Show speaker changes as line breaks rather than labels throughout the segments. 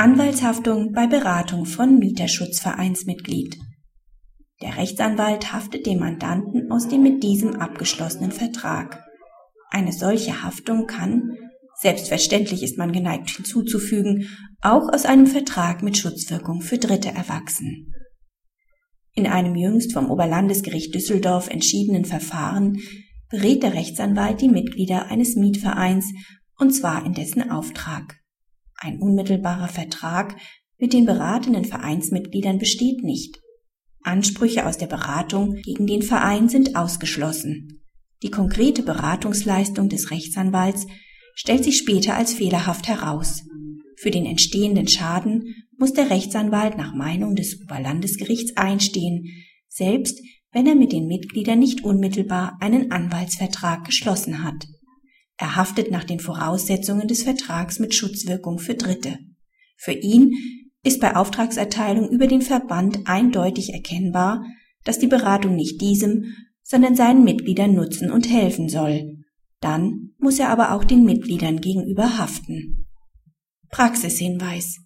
Anwaltshaftung bei Beratung von Mieterschutzvereinsmitglied. Der Rechtsanwalt haftet dem Mandanten aus dem mit diesem abgeschlossenen Vertrag. Eine solche Haftung kann, selbstverständlich ist man geneigt hinzuzufügen, auch aus einem Vertrag mit Schutzwirkung für Dritte erwachsen. In einem jüngst vom Oberlandesgericht Düsseldorf entschiedenen Verfahren berät der Rechtsanwalt die Mitglieder eines Mietvereins und zwar in dessen Auftrag. Ein unmittelbarer Vertrag mit den beratenden Vereinsmitgliedern besteht nicht. Ansprüche aus der Beratung gegen den Verein sind ausgeschlossen. Die konkrete Beratungsleistung des Rechtsanwalts stellt sich später als fehlerhaft heraus. Für den entstehenden Schaden muss der Rechtsanwalt nach Meinung des Oberlandesgerichts einstehen, selbst wenn er mit den Mitgliedern nicht unmittelbar einen Anwaltsvertrag geschlossen hat. Er haftet nach den Voraussetzungen des Vertrags mit Schutzwirkung für Dritte. Für ihn ist bei Auftragserteilung über den Verband eindeutig erkennbar, dass die Beratung nicht diesem, sondern seinen Mitgliedern nutzen und helfen soll. Dann muss er aber auch den Mitgliedern gegenüber haften. Praxishinweis.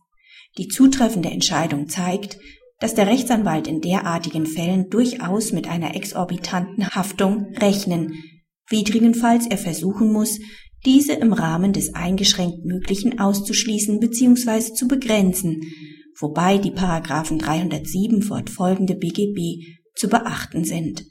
Die zutreffende Entscheidung zeigt, dass der Rechtsanwalt in derartigen Fällen durchaus mit einer exorbitanten Haftung rechnen, widrigenfalls er versuchen muss, diese im Rahmen des eingeschränkt Möglichen auszuschließen bzw. zu begrenzen, wobei die Paragraphen 307 fortfolgende BGB zu beachten sind